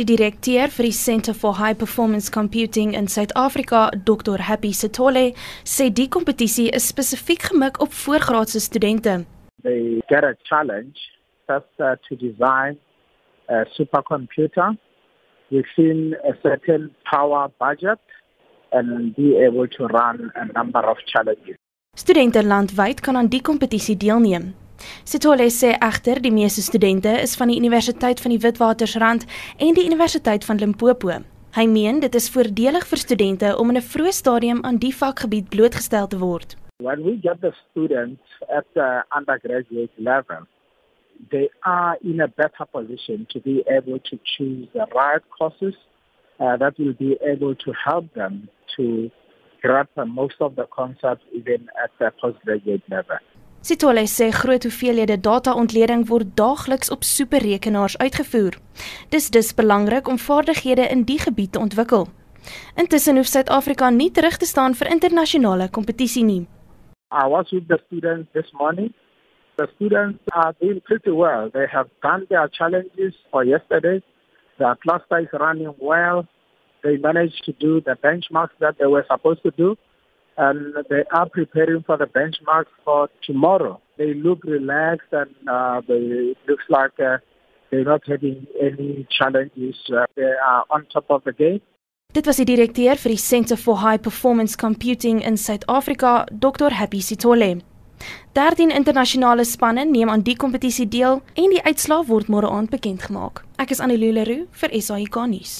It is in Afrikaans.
Die direkteur vir die Centre for High Performance Computing in Suid-Afrika, Dr. Happy Sithole, sê die kompetisie is spesifiek gemik op voorgraadse studente. They get a challenge just uh, to design a supercomputer within a certain power budget and be able to run a number of challenges. Studente landwyd kan aan die kompetisie deelneem. Sithole sê egter die meeste studente is van die Universiteit van die Witwatersrand en die Universiteit van Limpopo. Hy meen dit is voordelig vir studente om in 'n vroeë stadium aan die vakgebied blootgestel te word. When we get the students at the undergraduate level, they are in a better position to be able to choose the right courses uh, that will be able to help them to grasp most of the concepts even at the postgraduate level. Sitole sê groot hoeveelhede dataontleding word daagliks op superrekenaars uitgevoer. Dis dus belangrik om vaardighede in die gebied te ontwikkel. Intussen hoef Suid-Afrika nie terug te staan vir internasionale kompetisie nie. I was with the students this morning. The students are doing pretty well. They have done their challenges for yesterday. The cluster is running well. They managed to do the benchmarks that they were supposed to do. And they are preparing for the benchmarks for tomorrow. They look relaxed and uh, they, it looks like uh, they're not having any challenges. Uh, they are on top of the game. Dit was die direkteur vir die Centre for High Performance Computing in Suid-Afrika, Dr. Happy Sithole. 13 internasionale spanne neem aan die kompetisie deel en die uitslae word môre aand bekend gemaak. Ek is Annelie Leroux vir SAK nuus.